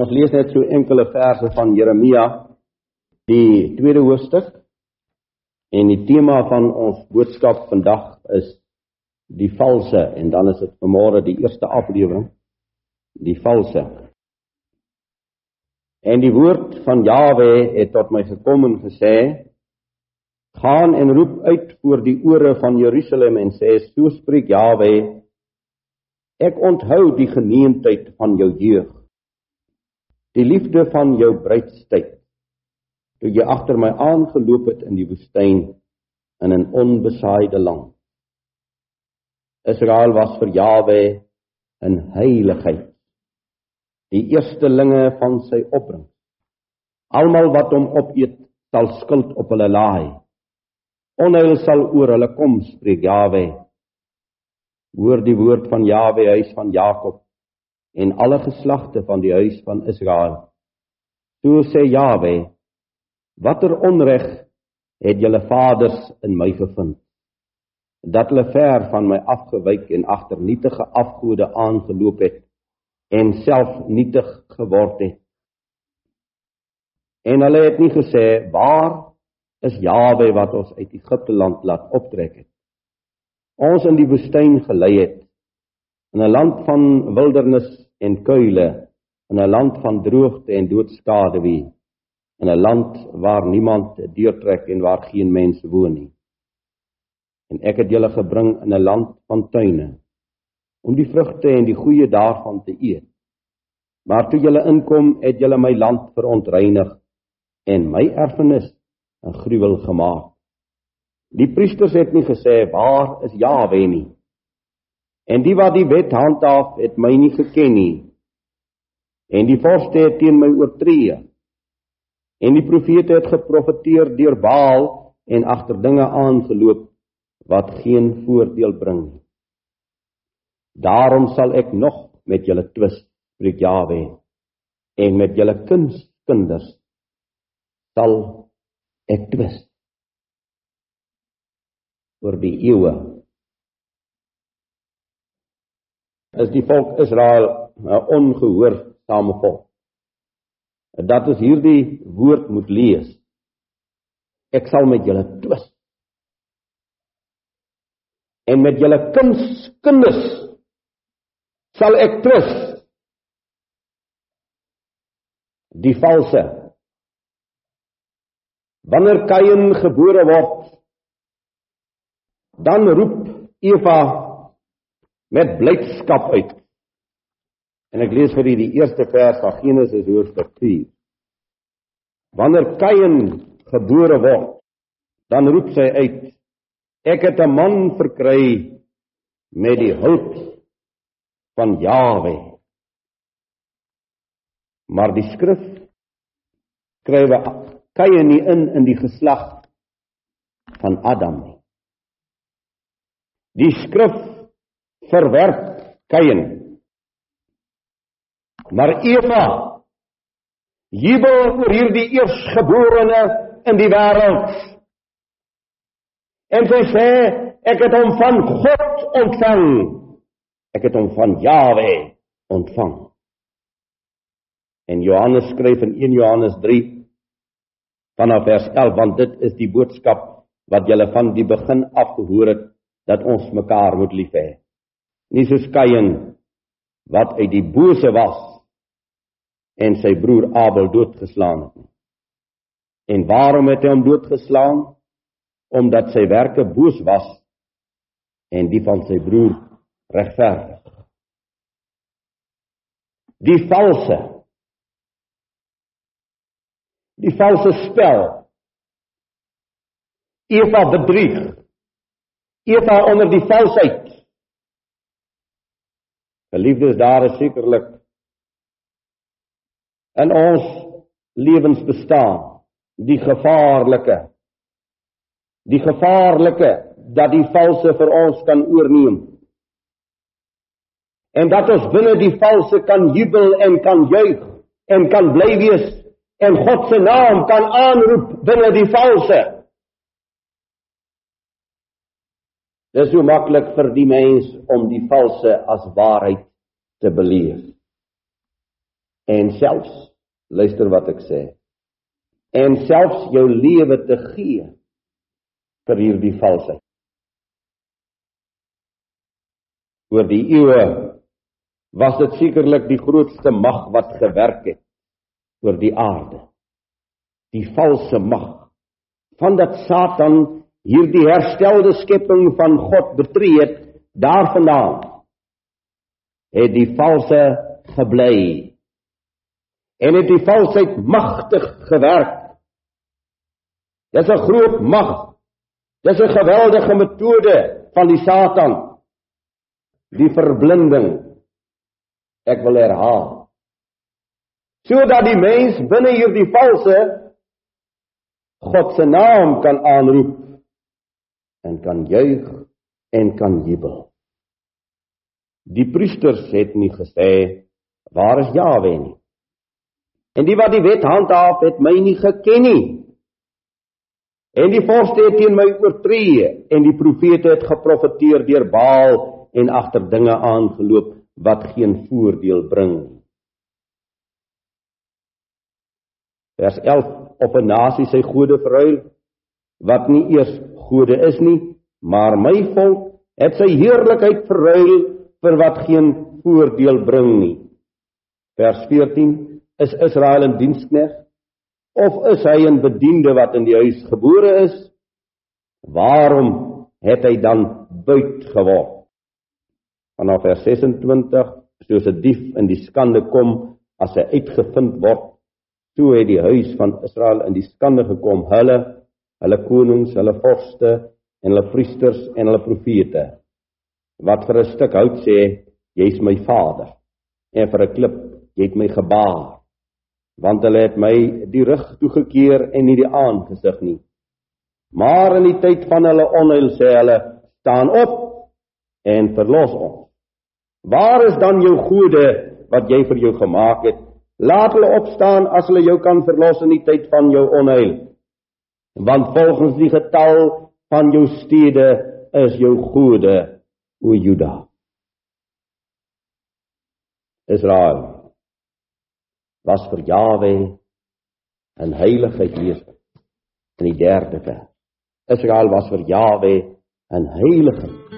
Ons lees net so enkele verse van Jeremia, die tweede hoofstuk. En die tema van ons boodskap vandag is die valse en dan is dit vanmôre die eerste aflewering, die valse. En die woord van Jawe het tot my gekom en gesê: Gaan en roep uit voor die ore van Jerusalem en sê: So spreek Jawe: Ek onthou die geneentheid van jou jeug die liefde van jou bruidstyd toe jy agter my aangeloop het in die woestyn in 'n onbesaaide land. Israel was vir Jawe in heiligheid die eerstelinge van sy opbring. Almal wat hom opeet sal skuld op hulle laai. Onheil sal oor hulle kom spreek Jawe hoor die woord van Jawe huis van Jakob en alle geslagte van die huis van Israel. So sê Jawe: Watter onreg het julle vaders in my gevind? Dat hulle ver van my afgewyk en agter nietige afgode aangeloop het en self nietig geword het. En hulle het nie gesê: Waar is Jawe wat ons uit Egipte land laat optrek het? Ons in die woestyn gelei het in 'n land van wildernis en kuile, in 'n land van droogte en doodskade wie, in 'n land waar niemand deurtrek en waar geen mense woon nie. En ek het julle gebring in 'n land van tuine om die vrugte en die goeie daarvan te eet. Maar toe julle inkom, het julle my land verontreinig en my erfenis 'n gruwel gemaak. Die priesters het nie gesê waar is Jahwe nie. En die wat die wet handhaaf, het my nie geken nie. En die vorste het teen my oortree. En die profete het geprofeteer deur Baal en agter dinge aangeloop wat geen voordeel bring nie. Daarom sal ek nog met julle twis, spreek Jawe, en met julle kinders sal ek twis oor die eeue is die volk Israel 'n ongehoorsame volk. Dat ons hierdie woord moet lees. Ek sal met julle twis. En met julle kinders sal ek twis. Die valse. Wanneer Kain gebore word, dan roep Eva met blydskap uit. En ek lees vir u die eerste vers van Genesis hoofstuk 4. Wanneer Kain gebore word, dan roep sy uit: Ek het 'n man verkry met die hulp van Jawe. Maar die skrif skrywe Kain nie in in die geslag van Adam nie. Die skrif verwerp Kain. Maar Eva jubel oor hierdie eersgeborene in die wêreld. En sy sê ek het hom van God ontvang. Ek het hom van Jawe ontvang. En Johannes skryf in 1 Johannes 3 vanaf vers 11 want dit is die boodskap wat julle van die begin af gehoor het dat ons mekaar moet lief hê nie soos Kain wat uit die bose was en sy broer Abel doodgeslaan het nie. En waarom het hy hom doodgeslaan? Omdat sy werke boos was en die van sy broer regverdig. Die valse die valse spel Eva bedrieg Eva onder die valsheid Geliefdes, daar is sekerlik in ons lewens bestaan die gevaarlike die gevaarlike dat die valse vir ons kan oorneem. En dat ons binne die valse kan jubel en kan juig en kan bly wees en God se naam kan aanroep binne die valse. Dit is so maklik vir die mens om die valse as waarheid te beleef. en selfs luister wat ek sê en selfs jou lewe te gee vir hierdie valsheid oor die eeue was dit sekerlik die grootste mag wat gewerk het oor die aarde die valse mag van dat Satan hierdie herstelde skepping van God betree het daarvandaan het die valse gebly en het die valsheid magtig gewerk. Dis 'n groot mag. Dis 'n geweldige metode van die Satan. Die verblinding. Ek wil herhaal. Sodat die mens binne hierdie valse God se naam kan aanroep en kan juig en kan jubel. Die priesters het nie gesê waar is Jahwe nie. En die wat die wet handhaaf het my nie geken nie. En die vorste het teen my oortree en die profete het geprofeteer deur Baal en agter dinge aangeloop wat geen voordeel bring nie. Vers 11 op 'n nasie sy gode verruil wat nie eers gode is nie, maar my volk het sy heerlikheid verruil vir wat geen voordeel bring nie. Vers 14 is Israel 'n dienskneg of is hy 'n bediende wat in die huis gebore is? Waarom het hy dan buit geword? Vanaf vers 26 soos 'n dief in die skande kom as hy uitgevind word, so het die huis van Israel in die skande gekom, hulle, hulle konings, hulle vorste en hulle priesters en hulle profete. Wat vir 'n stuk hout sê, jy's my vader. En vir 'n klip, jy het my gebaar want hulle het my die rug toegekeer en nie die aangesig nie. Maar in die tyd van hulle onheil sê hulle, staan op en verlos ons. Waar is dan jou gode wat jy vir jou gemaak het? Laat hulle opstaan as hulle jou kan verlos in die tyd van jou onheil. Want volgens die getal van jou stede is jou gode, o Juda. Israel was vir Jawe 'n heiligheid wees. In die derde vers. Israel was vir Jawe 'n heiligheid